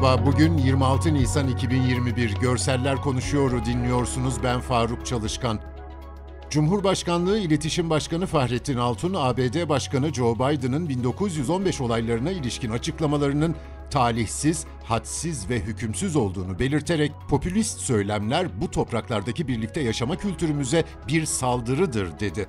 Merhaba, bugün 26 Nisan 2021. Görseller Konuşuyor'u dinliyorsunuz. Ben Faruk Çalışkan. Cumhurbaşkanlığı İletişim Başkanı Fahrettin Altun, ABD Başkanı Joe Biden'ın 1915 olaylarına ilişkin açıklamalarının talihsiz, hadsiz ve hükümsüz olduğunu belirterek popülist söylemler bu topraklardaki birlikte yaşama kültürümüze bir saldırıdır dedi.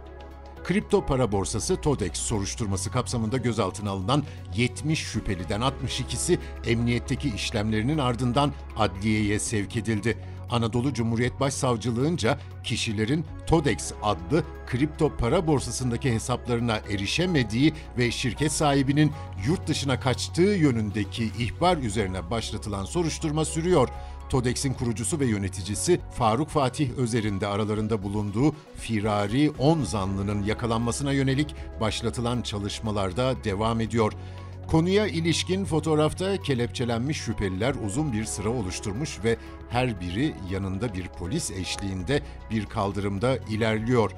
Kripto para borsası TODEX soruşturması kapsamında gözaltına alınan 70 şüpheliden 62'si emniyetteki işlemlerinin ardından adliyeye sevk edildi. Anadolu Cumhuriyet Başsavcılığınca kişilerin TODEX adlı kripto para borsasındaki hesaplarına erişemediği ve şirket sahibinin yurt dışına kaçtığı yönündeki ihbar üzerine başlatılan soruşturma sürüyor. TODEX'in kurucusu ve yöneticisi Faruk Fatih Özer'in de aralarında bulunduğu firari 10 zanlının yakalanmasına yönelik başlatılan çalışmalarda devam ediyor. Konuya ilişkin fotoğrafta kelepçelenmiş şüpheliler uzun bir sıra oluşturmuş ve her biri yanında bir polis eşliğinde bir kaldırımda ilerliyor.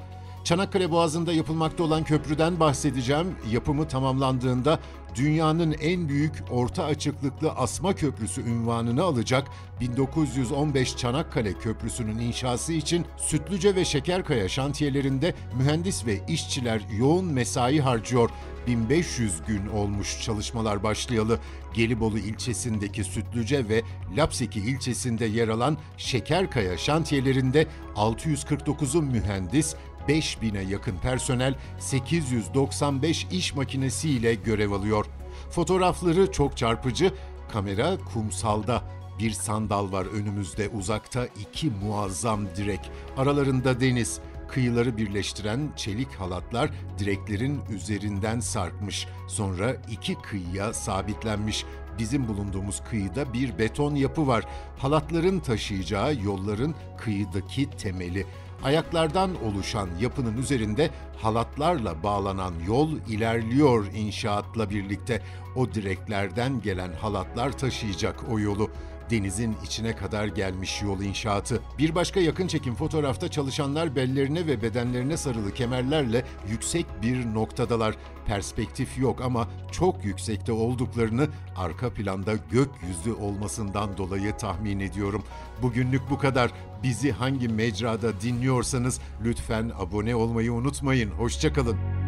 Çanakkale Boğazı'nda yapılmakta olan köprüden bahsedeceğim. Yapımı tamamlandığında dünyanın en büyük orta açıklıklı asma köprüsü ünvanını alacak 1915 Çanakkale Köprüsü'nün inşası için Sütlüce ve Şekerkaya şantiyelerinde mühendis ve işçiler yoğun mesai harcıyor. 1500 gün olmuş çalışmalar başlayalı. Gelibolu ilçesindeki Sütlüce ve Lapseki ilçesinde yer alan Şekerkaya şantiyelerinde 649'un mühendis, 5000'e yakın personel 895 iş makinesiyle görev alıyor. Fotoğrafları çok çarpıcı. Kamera kumsalda. Bir sandal var önümüzde uzakta iki muazzam direk. Aralarında deniz. Kıyıları birleştiren çelik halatlar direklerin üzerinden sarkmış. Sonra iki kıyıya sabitlenmiş. Bizim bulunduğumuz kıyıda bir beton yapı var. Halatların taşıyacağı yolların kıyıdaki temeli. Ayaklardan oluşan yapının üzerinde halatlarla bağlanan yol ilerliyor inşaatla birlikte. O direklerden gelen halatlar taşıyacak o yolu. Denizin içine kadar gelmiş yol inşaatı. Bir başka yakın çekim fotoğrafta çalışanlar bellerine ve bedenlerine sarılı kemerlerle yüksek bir noktadalar. Perspektif yok ama çok yüksekte olduklarını arka planda gökyüzü olmasından dolayı tahmin ediyorum. Bugünlük bu kadar. Bizi hangi mecrada dinliyorsanız lütfen abone olmayı unutmayın. Hoşçakalın.